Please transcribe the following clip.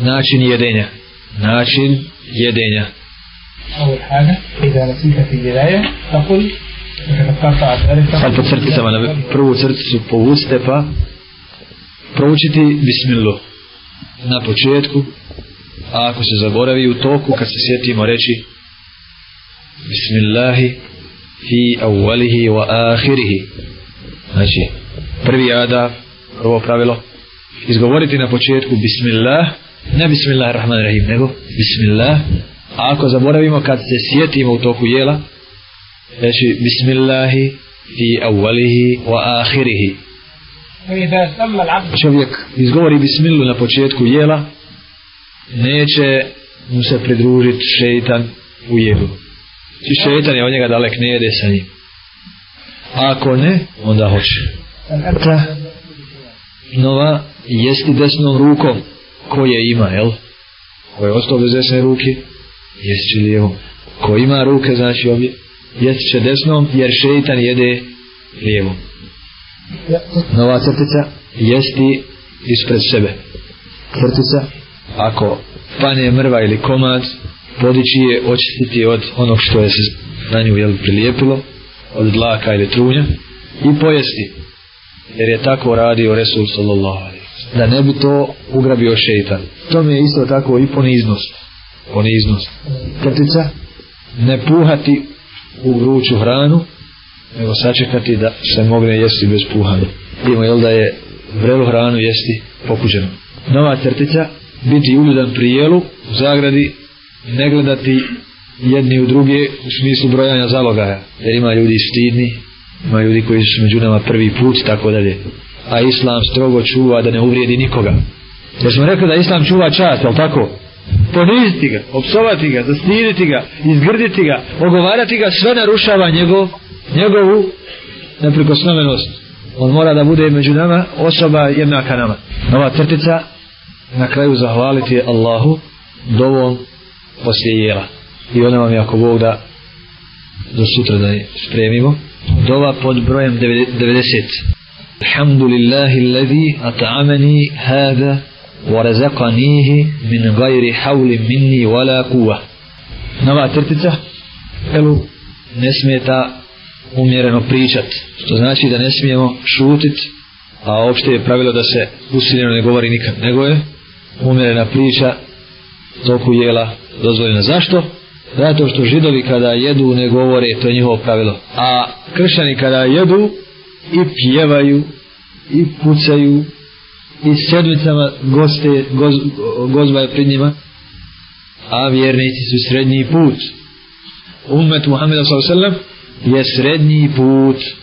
način jedenja način jedenja أول حاجة إذا نسيت في البداية فقل تفكرت عن ذلك sad po crticama na prvu crticu povucite pa proučiti bismillah na početku a ako se zaboravi u toku kad se sjetimo reći bismillahi fi awalihi wa ahirihi znači prvi ada prvo pravilo izgovoriti na početku bismillah ne bismillah rahman rahim nego bismillah. A ako zaboravimo kad se sjetimo u toku jela reći bismillahi fi awalihi wa ahirihi čovjek izgovori bismillu na početku jela neće mu se pridružiti šeitan u jelu či šeitan je od njega dalek ne jede sa njim. A ako ne onda hoće. Nova jesti desnom rukom koje ima jel? Ko je ostao bez desne ruke jest će lijevom ko ima ruke znači obje jest će desnom jer šeitan jede lijevom nova crtica jesti ispred sebe. Crtica ako pane mrva ili komad podići je očistiti od onog što je se na nju jel, prilijepilo od dlaka ili trunja i pojesti jer je tako radio Resul sallallahu alaihi da ne bi to ugrabio šeitan. To mi je isto tako i poniznost. Poniznost. Crtica ne puhati u vruću hranu nego sačekati da se mogne jesti bez puhanja. Vidimo jel da je vrelu hranu jesti pokuđeno. Nova crtica biti uljudan pri jelu u zagradi ne gledati jedni u druge u smislu brojanja zalogaja. Jer ima ljudi stidni ima ljudi koji su među nama prvi put tako dalje a islam strogo čuva da ne uvrijedi nikoga jer smo rekli da islam čuva čast, jel tako? poniziti ga, opsovati ga, zastiriti ga, izgrditi ga, ogovarati ga, sve narušava njegov, njegovu neprikosnovenost. On mora da bude među nama osoba jednaka nama. Nova crtica na kraju zahvaliti Allahu dovom poslije jela. I ona vam je ako Bog da do sutra da je spremimo. Dova pod brojem 90. Alhamdulillahi alladhi at'amani hada ورزقنيه من غير حول مني ولا قوة nova crtica elu ne smeta umjereno pričat što znači da ne smijemo šutit a opšte je pravilo da se usiljeno ne govori nikad nego je umjerena priča toku jela dozvoljena zašto? zato što židovi kada jedu ne govore to je njihovo pravilo a kršćani kada jedu i pjevaju i pucaju i s sedmicama goste, goz, gozba je pred njima, a vjernici su srednji put. Umet Muhammeda s.a.v. je srednji put